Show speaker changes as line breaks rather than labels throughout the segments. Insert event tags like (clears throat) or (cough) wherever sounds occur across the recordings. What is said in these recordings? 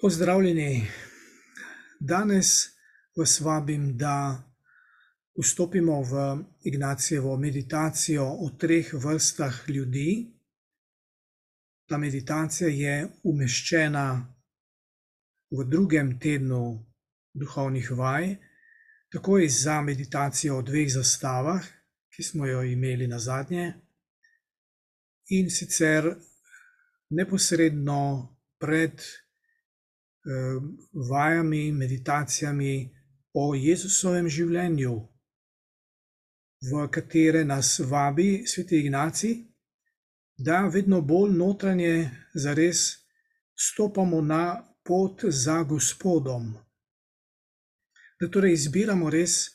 Pozdravljeni, danes vas vabim, da vstopimo v Ignacijevo meditacijo o treh vrstah ljudi. Ta meditacija je umeščena v drugem tednu duhovnih vaj, takoj za meditacijo o dveh zastavah, ki smo jo imeli na zadnje, in sicer neposredno pred vajami, meditacijami o Jezusovem življenju, v katere nas vabi sveti Ignacij, da vedno bolj notranje zares stopamo na pot za Gospodom. Da torej izbiramo res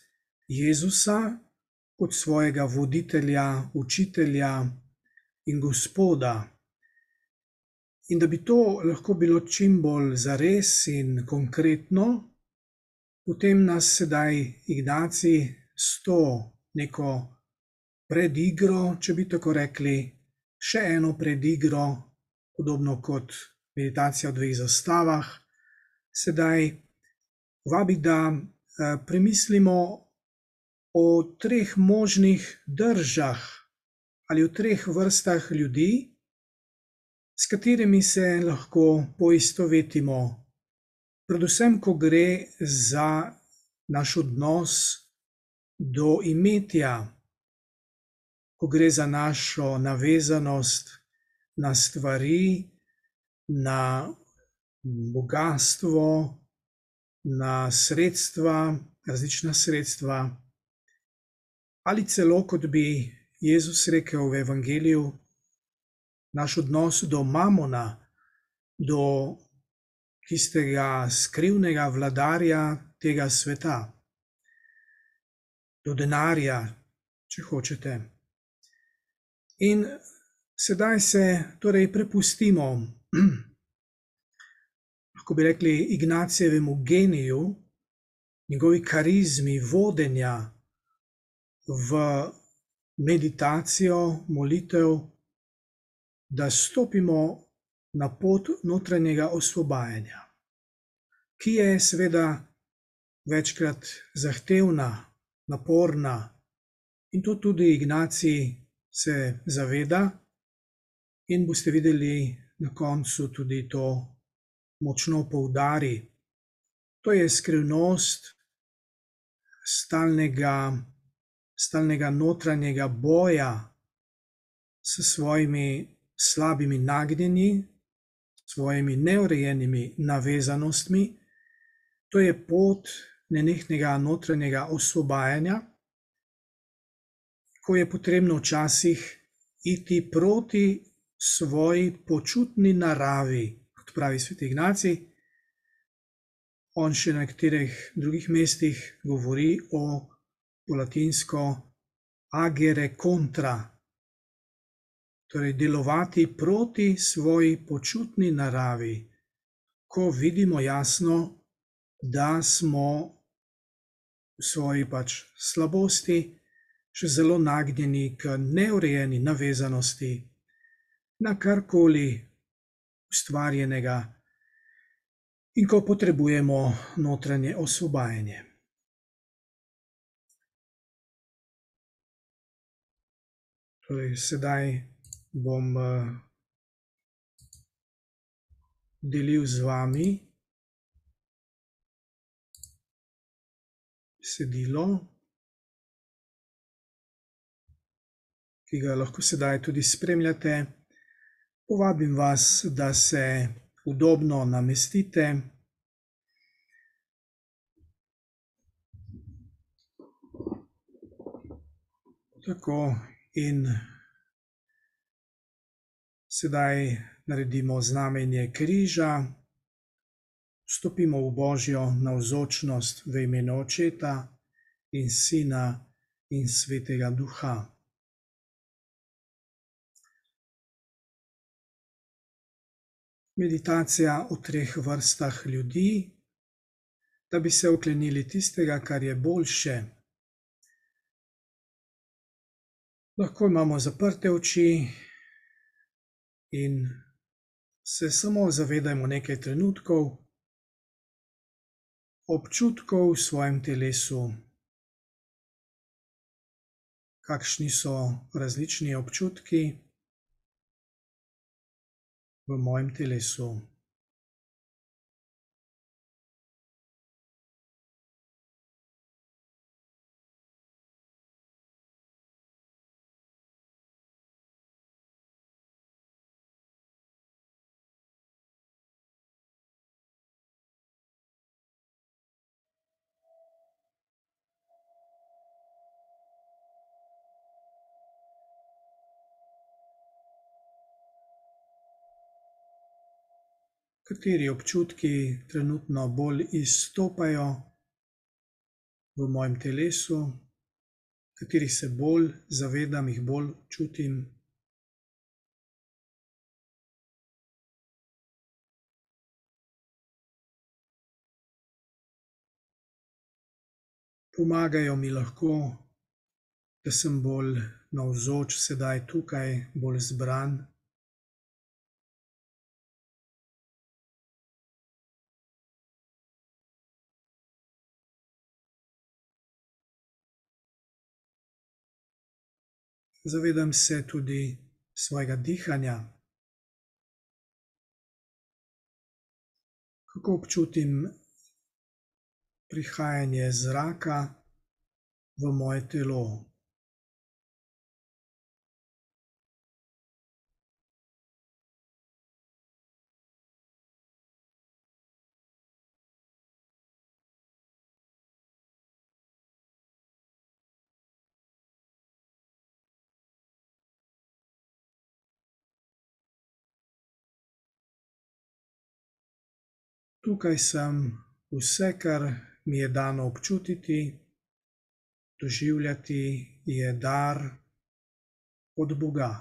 Jezusa kot svojega voditelja, učitelja in Gospoda. In da bi to lahko bilo čim bolj zares in konkretno, potem nas sedaj Ignacij s to neko predigro, če bi tako rekli, še eno predigro, podobno kot meditacija o dveh zastavah, sedaj vabi, da premislimo o treh možnih držah ali o treh vrstah ljudi, s katerimi se lahko poistovetimo, predvsem ko gre za naš odnos do imetja, ko gre za našo navezanost na stvari, na bogastvo, na sredstva, različna sredstva, ali celo, kot bi Jezus rekel v evangeliju, naš odnos do mamona, do tistega skrivnega vladarja tega sveta, do denarja, če hočete. In sedaj se torej prepustimo, (clears throat) lahko bi rekli, Ignacijevemu geniju, njegovi karizmi vodenja v meditacijo, molitev, da stopimo na pot notranjega osvobajanja, ki je seveda večkrat zahtevna, naporna, in to tudi Ignacij se zaveda, in boste videli na koncu tudi to močno poudari. To je skrivnost stalnega, stalnega notranjega boja s svojimi slabimi nagnjenji, svojimi neurejenimi navezanostmi, to je pot nenehnega notranjega osvobajanja, ko je potrebno včasih iti proti svoji počutni naravi, kot pravi sveti Ignacij. On še na nekaterih drugih mestih govori o po latinsko agere contra, torej delovati proti svoji počutni naravi, ko vidimo jasno, da smo v svoji pač slabosti še zelo nagnjeni k neurejeni navezanosti na karkoli ustvarjenega in ko potrebujemo notranje osvobajanje. Torej sedaj bom delil z vami besedilo, ki ga lahko sedaj tudi spremljate. Povabim vas, da se udobno namestite. Tako in Sedaj naredimo znamenje križa, vstopimo v Božjo navzočnost v imenu Očeta in Sina in Svetega Duha. Meditacija o treh vrstah ljudi, da bi se oklenili tistega, kar je boljše. Lahko imamo zaprte oči in se samo zavedajmo nekaj trenutkov, občutkov v svojem telesu. Kakšni so različni občutki v mojem telesu? Kateri občutki trenutno bolj izstopajo v mojem telesu? Katerih se bolj zavedam, jih bolj čutim? Pomagajo mi lahko, da sem bolj navzoč sedaj tukaj, bolj zbran. Zavedam se tudi svojega dihanja. Kako občutim prihajanje zraka v moje telo? Tukaj sem, vse, kar mi je dano občutiti, doživljati, je dar od Boga.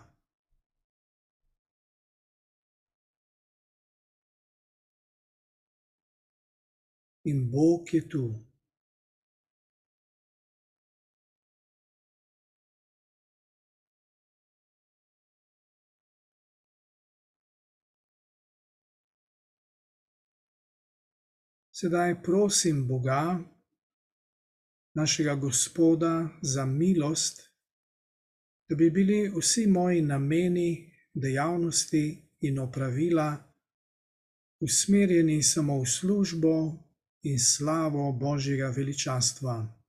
In Bog je tu. Sedaj prosim Boga, našega Gospoda, za milost, da bi bili vsi moji nameni, dejavnosti in opravila usmerjeni samo v službo in slavo Božjega veličastva.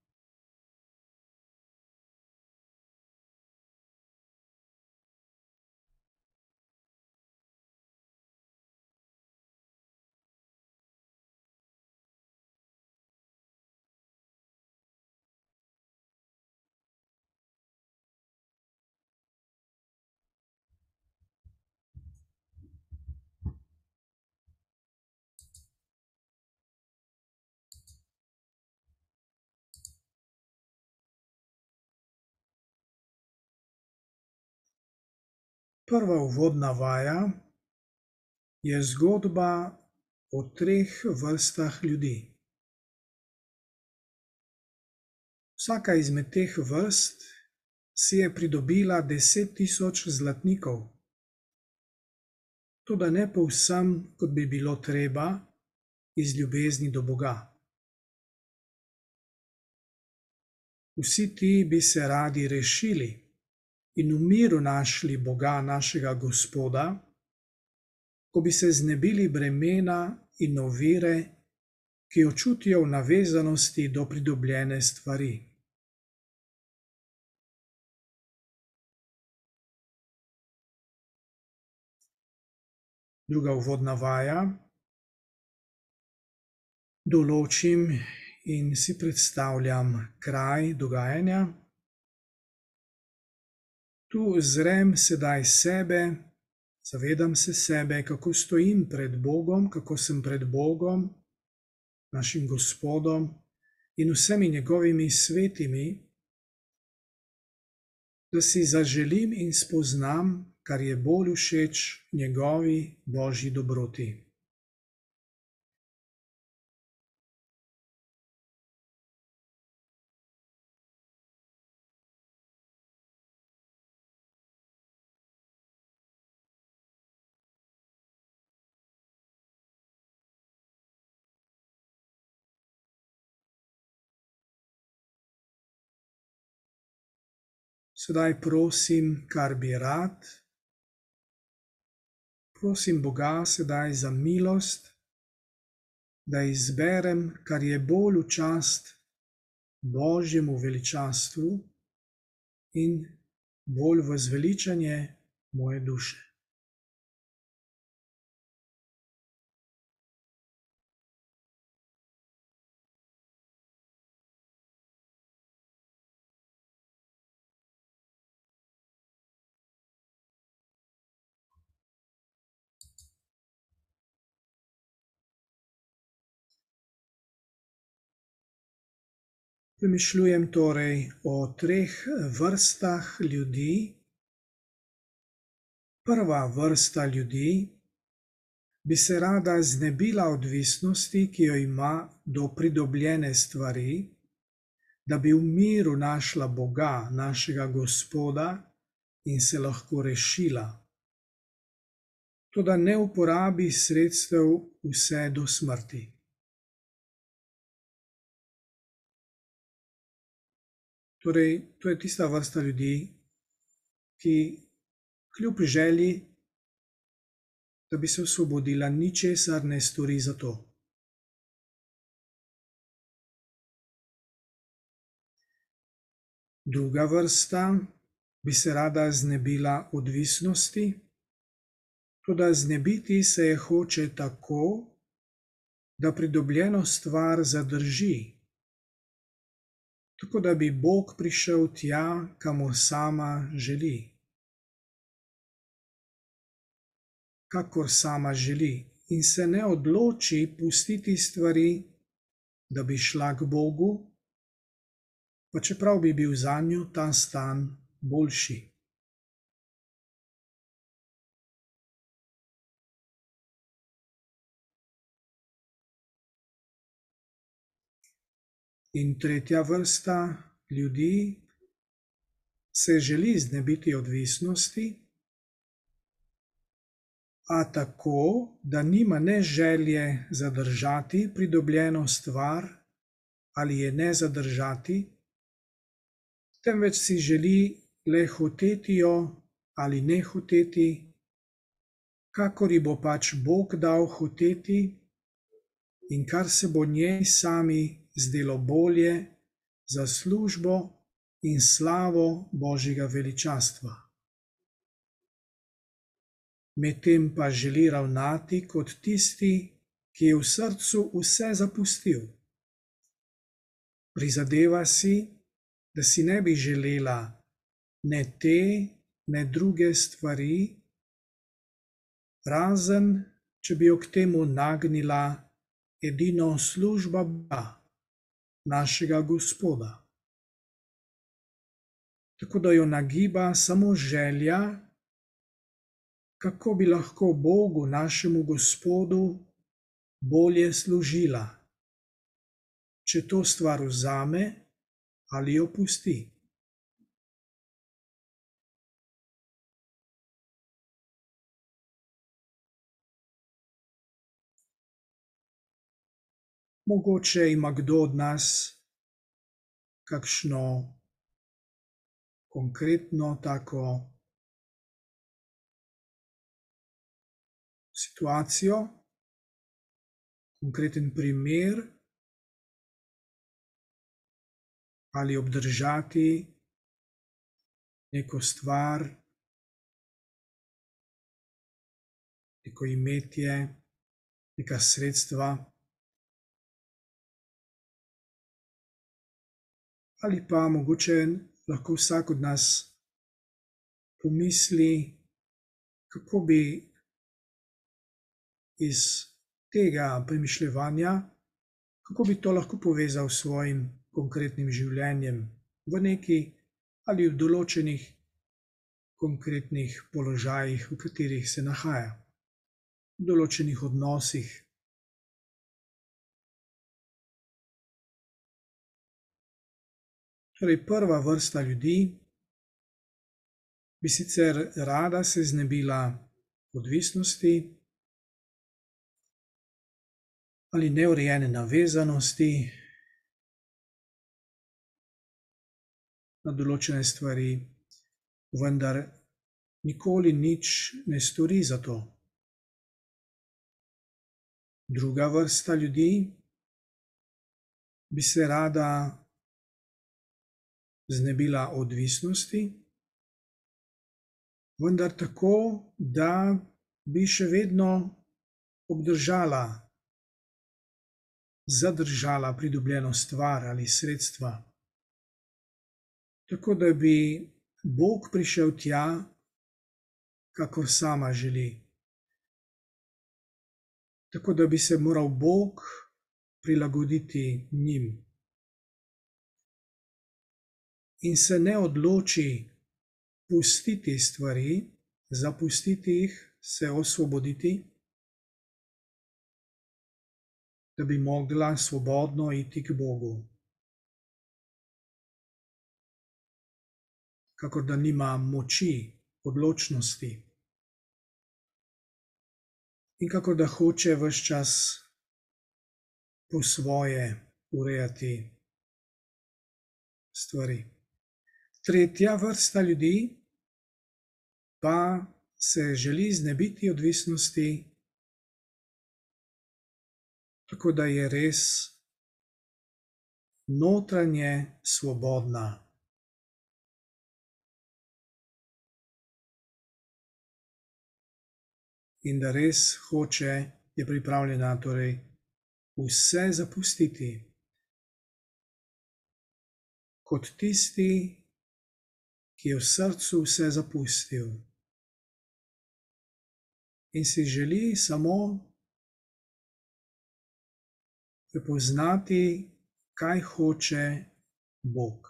Prva uvodna vaja je zgodba o treh vrstah ljudi. Vsaka izmed teh vrst si je pridobila deset tisoč zlatnikov. Toda ne povsem, kot bi bilo treba, iz ljubezni do Boga. Vsi ti bi se radi rešili in v miru našli Boga, našega Gospoda, ko bi se znebili bremena in ovire, ki jo čutijo v navezanosti do pridobljene stvari. Druga uvodna vaja. Določim in si predstavljam kraj dogajanja. Tu zrem sedaj sebe, zavedam se sebe, kako stojim pred Bogom, kako sem pred Bogom, našim Gospodom in vsemi njegovimi svetimi, da si zaželim in spoznam, kar je bolj všeč njegovi božji dobroti. Sedaj prosim, kar bi rad. Prosim Boga sedaj za milost, da izberem, kar je bolj v čast Božjemu veličastvu in bolj v zveličanje moje duše. Premišljujem torej o treh vrstah ljudi. Prva vrsta ljudi bi se rada znebila odvisnosti, ki jo ima do pridobljene stvari, da bi v miru našla Boga, našega Gospoda in se lahko rešila. To, da ne uporabi sredstev vse do smrti. Torej, to je tista vrsta ljudi, ki kljub želji, da bi se osvobodila, ničesar ne stori za to. Druga vrsta bi se rada znebila odvisnosti, tudi znebiti se je hoče tako, da pridobljeno stvar zadrži tako da bi Bog prišel tja, kamor sama želi. Kakor sama želi, in se ne odloči pustiti stvari, da bi šla k Bogu, pa čeprav bi bil za njo ta stan boljši. In tretja vrsta ljudi se želi znebiti odvisnosti, a tako, da nima ne želje zadržati pridobljeno stvar ali je ne zadržati, temveč si želi le hoteti jo ali ne hoteti, kakor ji bo pač Bog dal hoteti in kar se bo njej sami zdelo bolje za službo in slavo Božjega veličastva. Medtem pa želi ravnati kot tisti, ki je v srcu vse zapustil. Prizadeva si, da si ne bi želela ne te, ne druge stvari, razen če bi jo k temu nagnila edino služba Boga našega Gospoda. Tako da jo nagiba samo želja, kako bi lahko Bogu, našemu Gospodu, bolje služila, če to stvar vzame ali jo pusti. Mogoče ima kdo od nas kakšno konkretno tako situacijo, konkreten primer ali obdržati neko stvar, neko imetje, neka sredstva. Ali pa mogoče lahko vsak od nas pomisli, kako bi iz tega premišljanja, kako bi to lahko povezal s svojim konkretnim življenjem v neki ali v določenih konkretnih položajih, v katerih se nahaja, v določenih odnosih. Torej, prva vrsta ljudi bi sicer rada se znebila odvisnosti ali neurejene navezanosti na določene stvari, vendar nikoli nič ne stori za to. Druga vrsta ljudi bi se rada znebila odvisnosti, vendar tako, da bi še vedno obdržala, zadržala pridobljeno stvar ali sredstva, tako da bi Bog prišel tja, kakor sama želi. Tako da bi se moral Bog prilagoditi njim. In se ne odloči pustiti stvari, zapustiti jih, se osvoboditi, da bi mogla svobodno iti k Bogu. Kakor da nima moči, odločnosti. In kako da hoče vse čas po svoje urejati stvari. Tretja vrsta ljudi pa se želi znebiti odvisnosti, tako da je res notranje svobodna. In da res hoče, je pripravljena torej vse zapustiti, kot tisti, ki je v srcu vse zapustil in si želi samo prepoznati, kaj hoče Bog.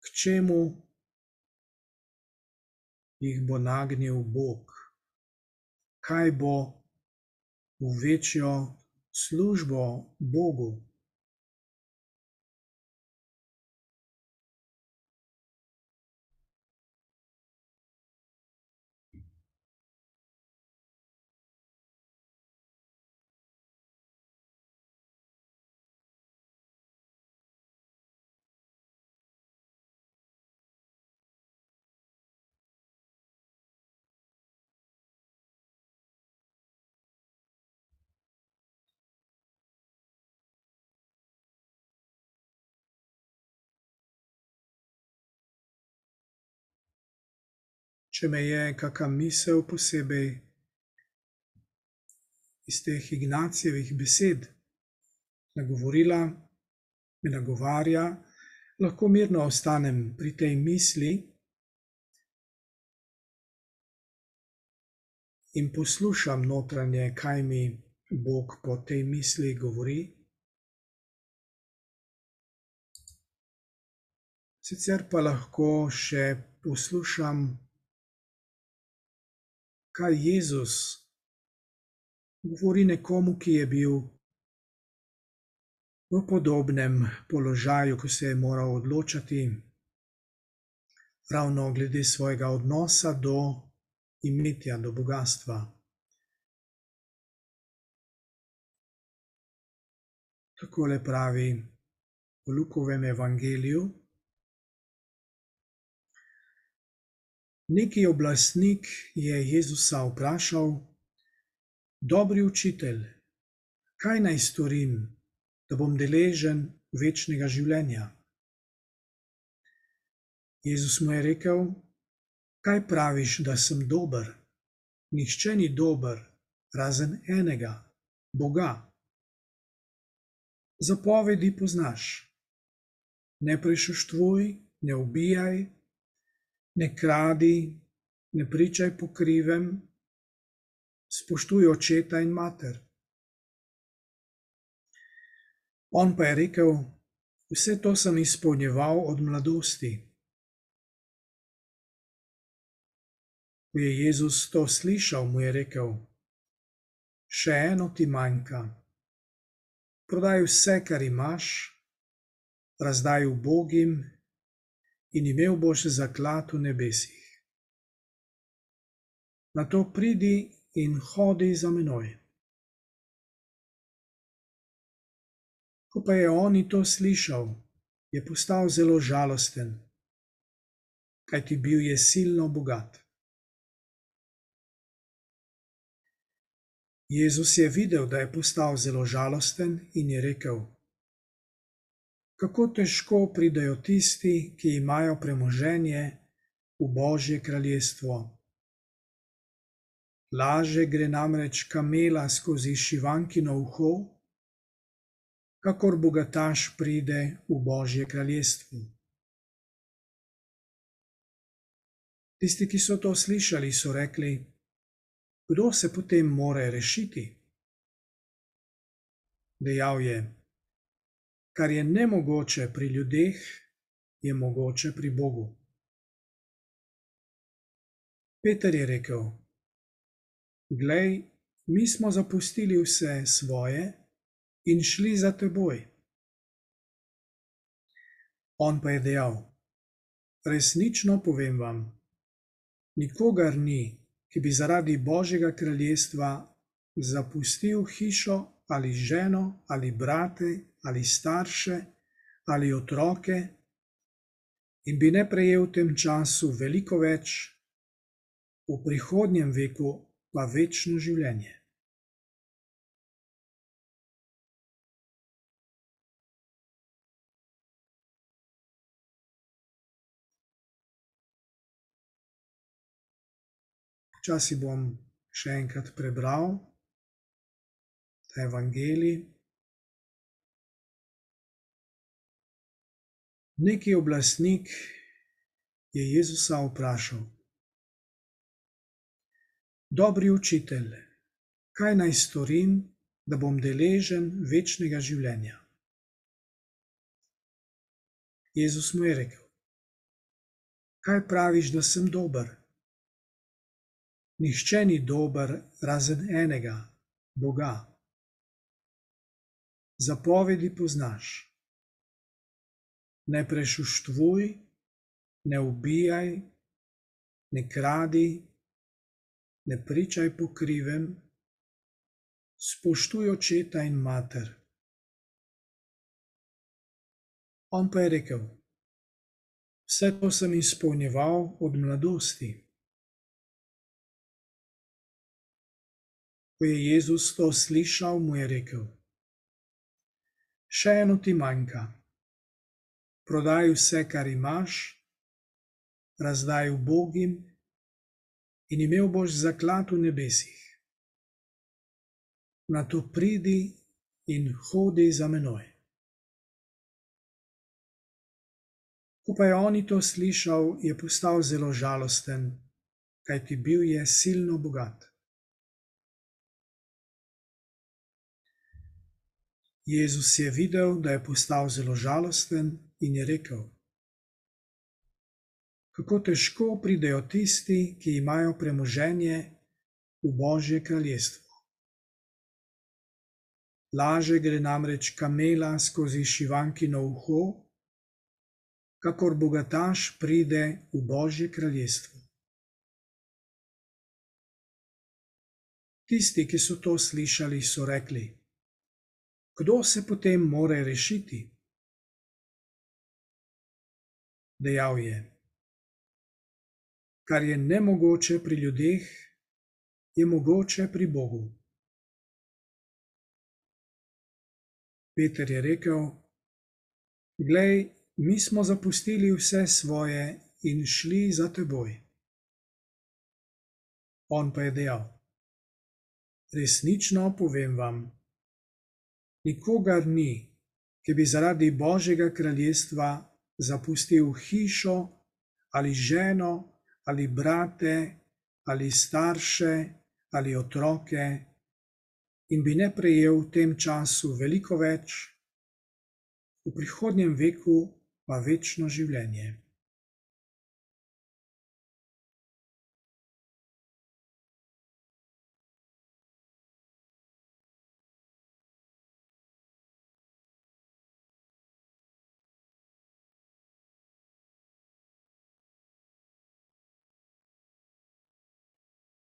K čemu jih bo nagnil Bog, kaj bo v večjo službo Bogu. Če me je kakšna misel posebej iz teh Ignacijevih besed nagovorila, me nagovarja, lahko mirno ostanem pri tej misli in poslušam notranje, kaj mi Bog po tej misli govori. Sicer pa lahko še poslušam kaj Jezus govori nekomu, ki je bil v podobnem položaju, ko se je moral odločati, ravno glede svojega odnosa do imetja, do bogatstva. Tako le pravi v Lukovem evangeliju. Neki oblastnik je Jezusa vprašal: Dobri učitelj, kaj naj storim, da bom deležen večnega življenja? Jezus mu je rekel: Kaj praviš, da sem dober? Nihče ni dober, razen enega, Boga. Zapovedi poznaš. Ne prešuštvuj, ne ubijaj, ne kradi, ne pričaj po krivem, spoštuj očeta in mater. On pa je rekel: Vse to sem izpolnjeval od mladosti. Ko je Jezus to slišal, mu je rekel: Še eno ti manjka. Prodaj vse, kar imaš, razdaj ubogim in imel boš zaklad v nebesih. Na to pridi in hodi za menoj. Ko pa je on to slišal, je postal zelo žalosten, kajti bil je silno bogat. Jezus je videl, da je postal zelo žalosten in je rekel: Kako težko pridejo tisti, ki imajo premoženje v Božje kraljestvo. Laže gre namreč kamela skozi šivankino uho, kakor bogataš pride v Božje kraljestvo. Tisti, ki so to slišali, so rekli: Kdo se potem more rešiti? Dejal je: Kar je nemogoče pri ljudeh, je mogoče pri Bogu. Peter je rekel: Glej, mi smo zapustili vse svoje in šli za teboj. On pa je dejal: Resnično povem vam, nikogar ni, ki bi zaradi Božjega kraljestva zapustil hišo ali ženo ali brate ali starše ali otroke in bi ne prejel v tem času veliko več, v prihodnjem veku pa večno življenje. Včasih bom še enkrat prebral ta evangelij. Neki oblastnik je Jezusa vprašal: Dobri učitelj, kaj naj storim, da bom deležen večnega življenja? Jezus mu je rekel: Kaj praviš, da sem dober? Nihče ni dober razen enega, Boga. Zapovedi poznaš. Ne prešuštvuj, ne ubijaj, ne kradi, ne pričaj po krivem, spoštuj očeta in mater. On pa je rekel: Vse to sem izpolnjeval od mladosti. Ko je Jezus to slišal, mu je rekel: Še eno ti manjka. Prodaj vse, kar imaš, razdaj ubogim in imel boš zaklad v nebesih. Na to pridi in hodi za menoj. Ko pa je on to slišal, je postal zelo žalosten, kajti bil je silno bogat. Jezus je videl, da je postal zelo žalosten in je rekel: kako težko pridejo tisti, ki imajo premoženje v Božje kraljestvo. Laže gre namreč kamela skozi šivankino uho, kakor bogataš pride v Božje kraljestvo. Tisti, ki so to slišali, so rekli: Kdo se potem more rešiti? Dejal je: kar je nemogoče pri ljudeh, je mogoče pri Bogu. Peter je rekel: Glej, mi smo zapustili vse svoje in šli za teboj. On pa je dejal: Resnično povem vam, nikogar ni, ki bi zaradi Božjega kraljestva zapustil hišo ali ženo ali brate, ali starše, ali otroke, in bi ne prejel v tem času veliko več, v prihodnjem veku pa večno življenje.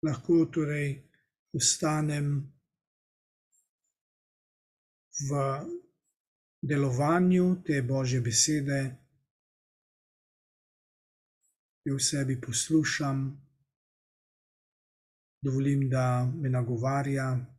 Lahko torej ostanem v delovanju te Božje besede, jo v sebi poslušam, dovolim, da me nagovarja.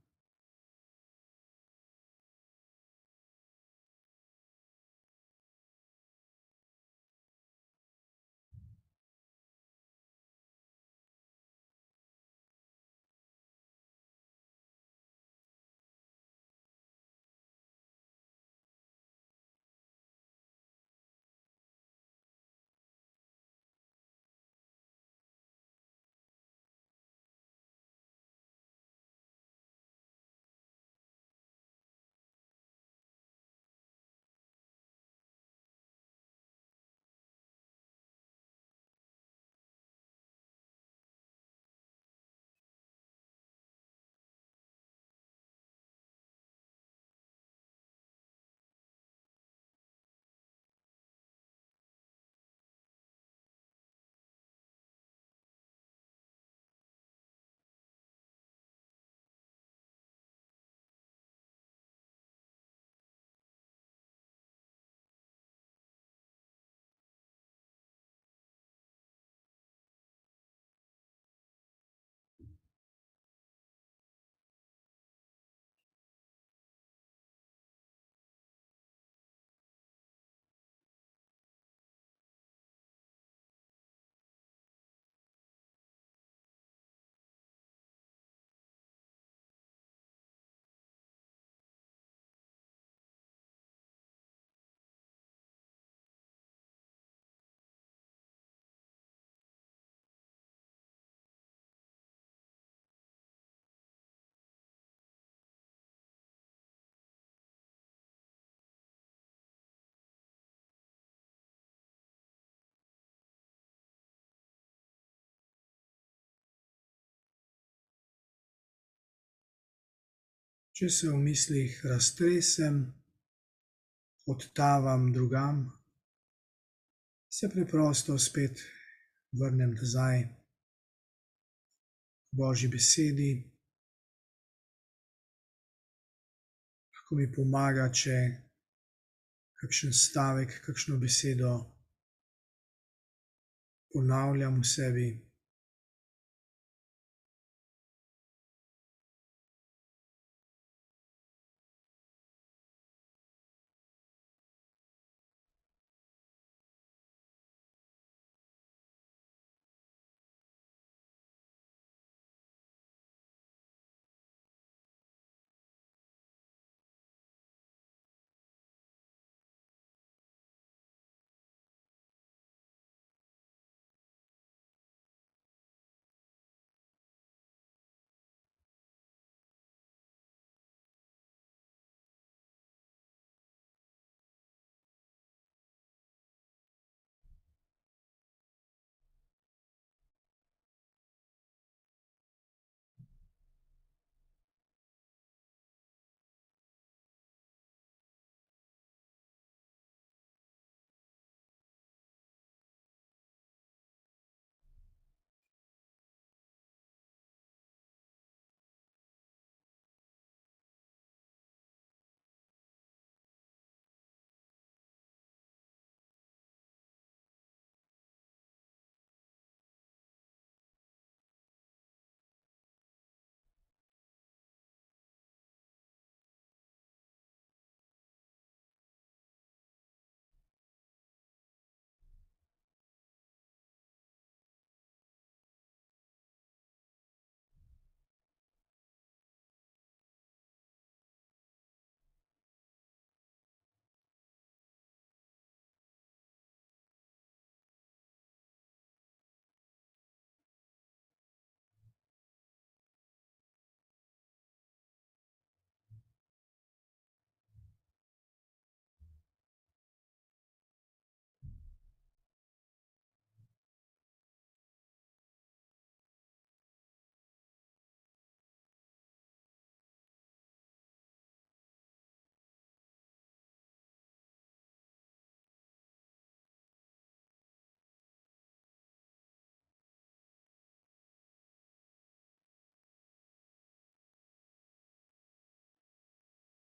Če se v mislih raztresem, odtavam drugam, se preprosto spet vrnem nazaj k Božji besedi. Lahko mi pomaga, če kakšen stavek, kakšno besedo ponavljam v sebi.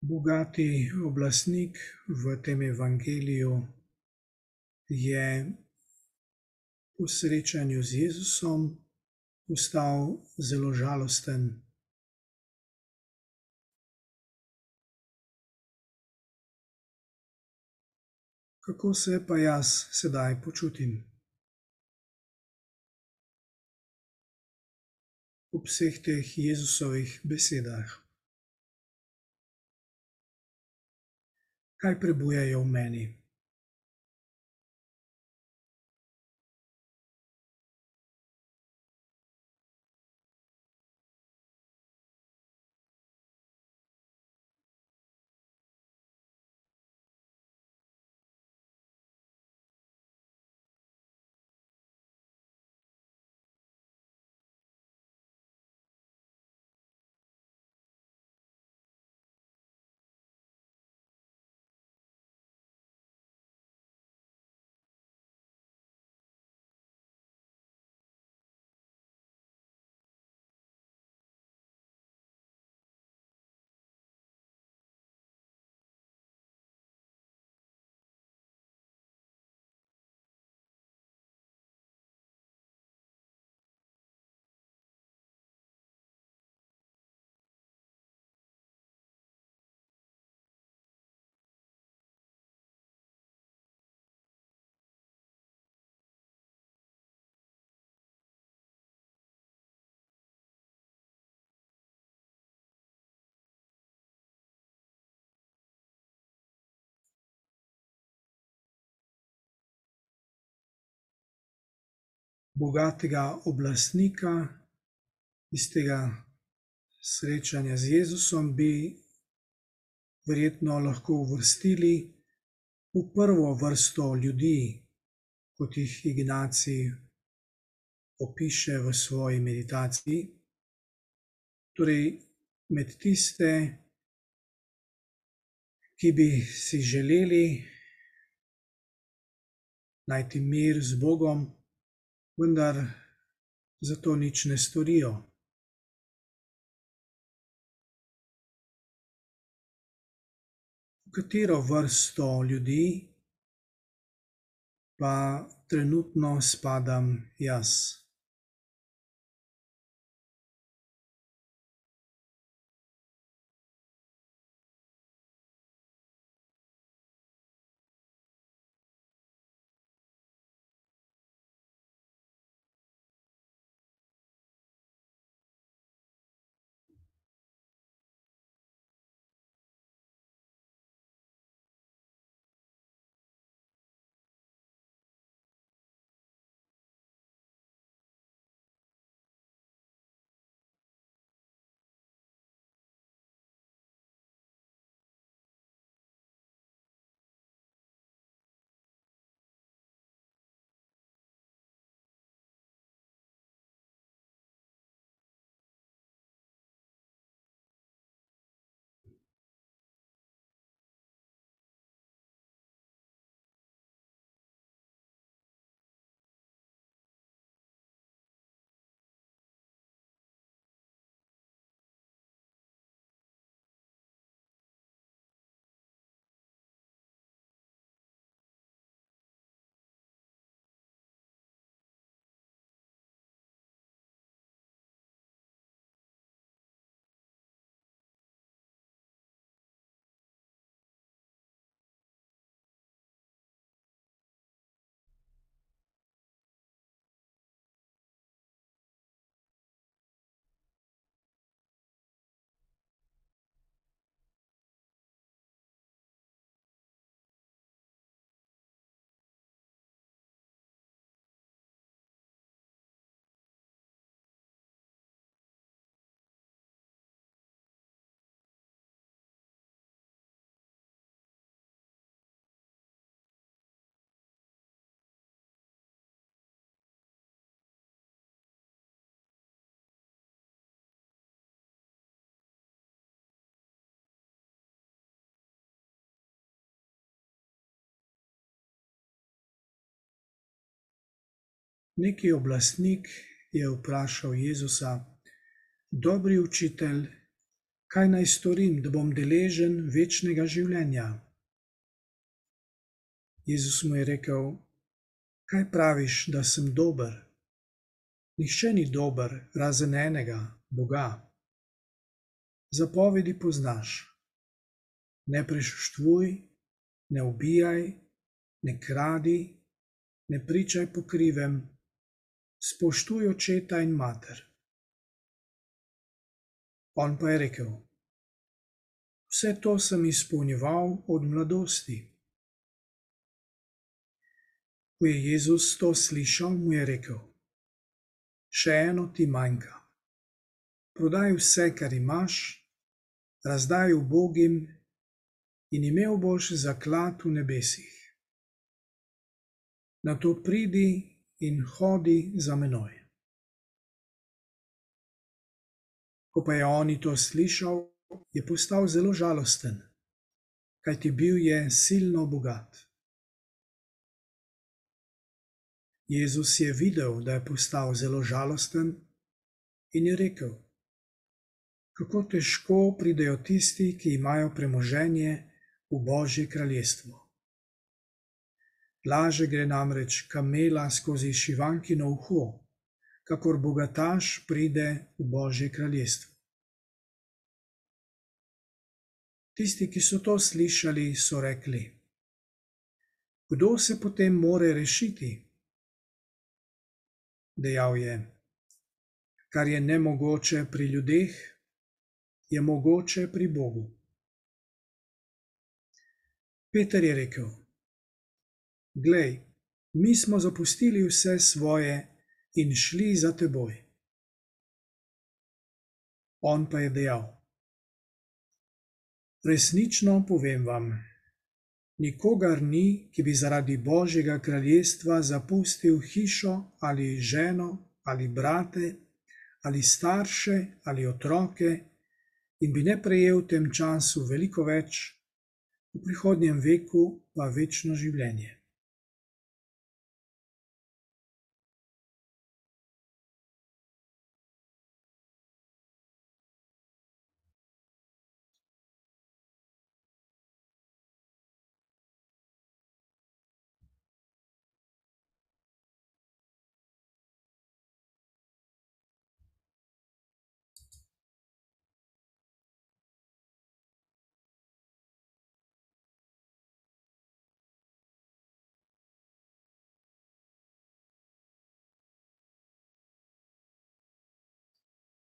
Bogati oblastnik v tem evangeliju je po srečanju z Jezusom postal zelo žalosten. Kako se pa jaz sedaj počutim? Ob vseh teh Jezusovih besedah. Kaj prebujajo v meni? Bogatega oblastnika, iz tega srečanja z Jezusom, bi verjetno lahko uvrstili v prvo vrsto ljudi, kot jih Ignacij opiše v svoji meditaciji. Torej, med tiste, ki bi si želeli najti mir z Bogom, vendar za to nič ne storijo. Katero vrsto ljudi pa trenutno spadam jaz? Neki oblastnik je vprašal Jezusa: Dobri učitelj, kaj naj storim, da bom deležen večnega življenja. Jezus mu je rekel: Kaj praviš, da sem dober? Nihče ni dober, razen enega, Boga. Zapovedi poznaš: ne prešuštvuj, ne ubijaj, ne kradi, ne pričaj po krivem, spoštuj očeta in mater. On pa je rekel: Vse to sem izpolnjeval od mladosti. Ko je Jezus to slišal, mu je rekel: Še eno ti manjka. Prodaj vse, kar imaš, razdaj ubogim in imel boš zaklad v nebesih. Na to pridi in hodi za menoj. Ko pa je on to slišal, je postal zelo žalosten, kajti bil je silno bogat. Jezus je videl, da je postal zelo žalosten in je rekel: Kako težko pridejo tisti, ki imajo premoženje v Božje kraljestvo. Laže gre namreč kamela skozi šivankino uho, kakor bogataš pride v Božje kraljestvo. Tisti, ki so to slišali, so rekli: Kdo se potem more rešiti? dejal je: Kar je nemogoče pri ljudeh, je mogoče pri Bogu. Peter je rekel: Glej, mi smo zapustili vse svoje in šli za teboj. On pa je dejal: Resnično povem vam, Nikogar ni, ki bi zaradi Božjega kraljestva zapustil hišo ali ženo ali brate ali starše ali otroke in bi ne prejel v tem času veliko več, v prihodnjem veku pa večno življenje.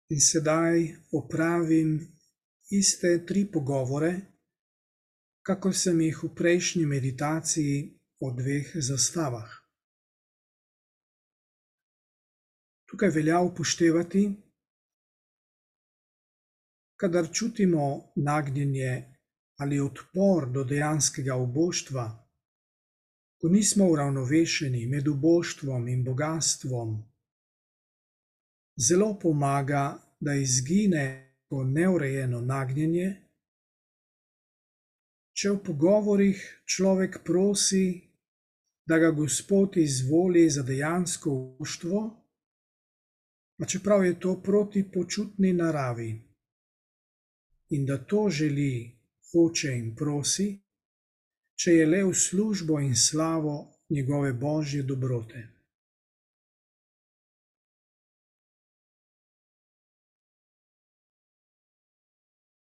In sedaj opravim iste tri pogovore, kako sem jih v prejšnji meditaciji o dveh zastavah. Tukaj velja upoštevati, kadar čutimo nagnjenje ali odpor do dejanskega oboštva, ko nismo uravnovešeni med oboštvom in bogatstvom zelo pomaga, da izgine to neurejeno nagnjenje. Če v pogovorih človek prosi, da ga Gospod izvoli za dejansko uštvo, pa čeprav je to proti počutni naravi in da to želi, hoče in prosi, če je le v službo in slavo njegove božje dobrote.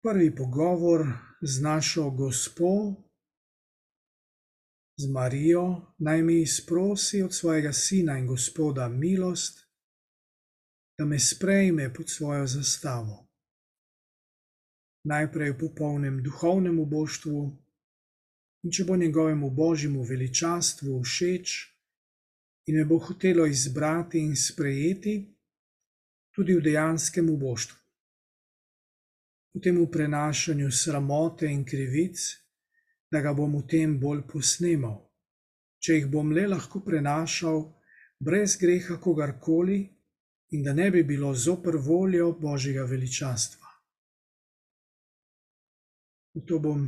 Prvi pogovor z našo gospo, z Marijo, naj mi izprosi od svojega sina in gospoda milost, da me sprejme pod svojo zastavo. Najprej v popolnem duhovnem boštvu, in če bo njegovemu božjemu veličastvu všeč in me bo hotelo izbrati in sprejeti, tudi v dejanskem boštvu v tem prenašanju sramote in krivic, da ga bom v tem bolj posnemal. Če jih bom le lahko prenašal brez greha kogarkoli in da ne bi bilo zopr voljo Božjega veličastva. V to bom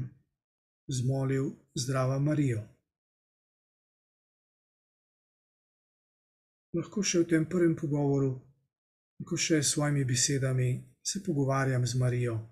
zmolil zdrava Marijo. Lahko še v tem prvem pogovoru, ko še s svojimi besedami se pogovarjam z Marijo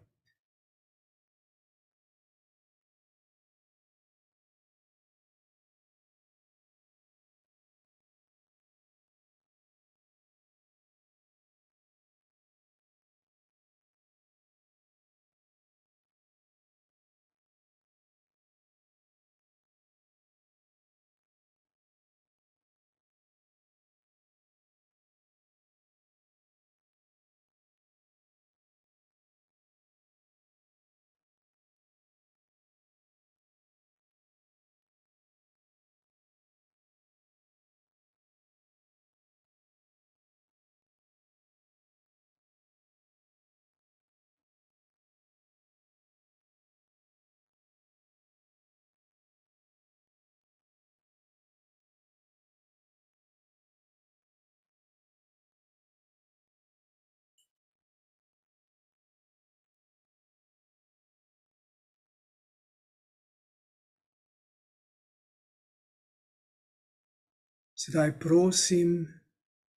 Sedaj prosim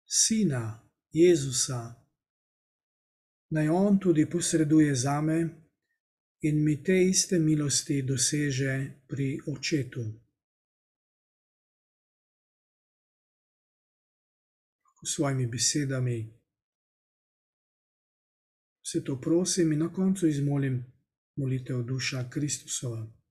Sina Jezusa, naj On tudi posreduje zame in mi te iste milosti doseže pri Očetu. S svojimi besedami. Vse to prosim in na koncu izmolim molitev duša Kristusova.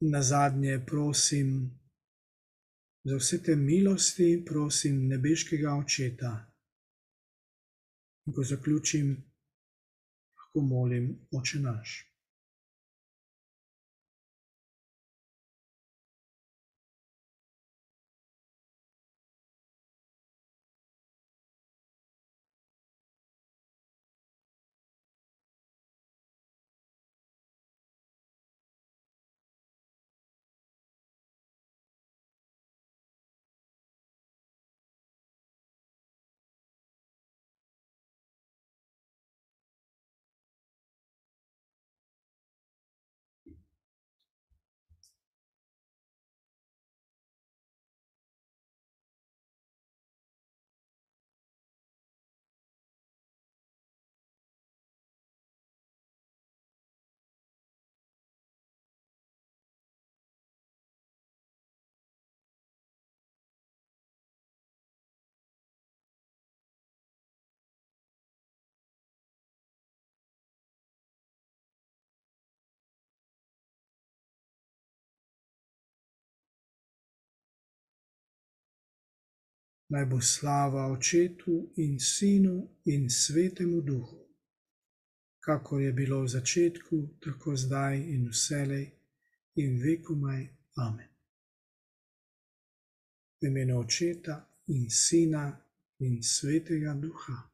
Na zadnje prosim za vse te milosti, prosim nebeškega očeta. In ko zaključim, lahko molim oče naš. Naj bo slava Očetu in Sinu in Svetemu Duhu, kako je bilo v začetku, tako zdaj in vselej in vekomaj. Amen. V imenu Očeta in Sina in Svetega Duha.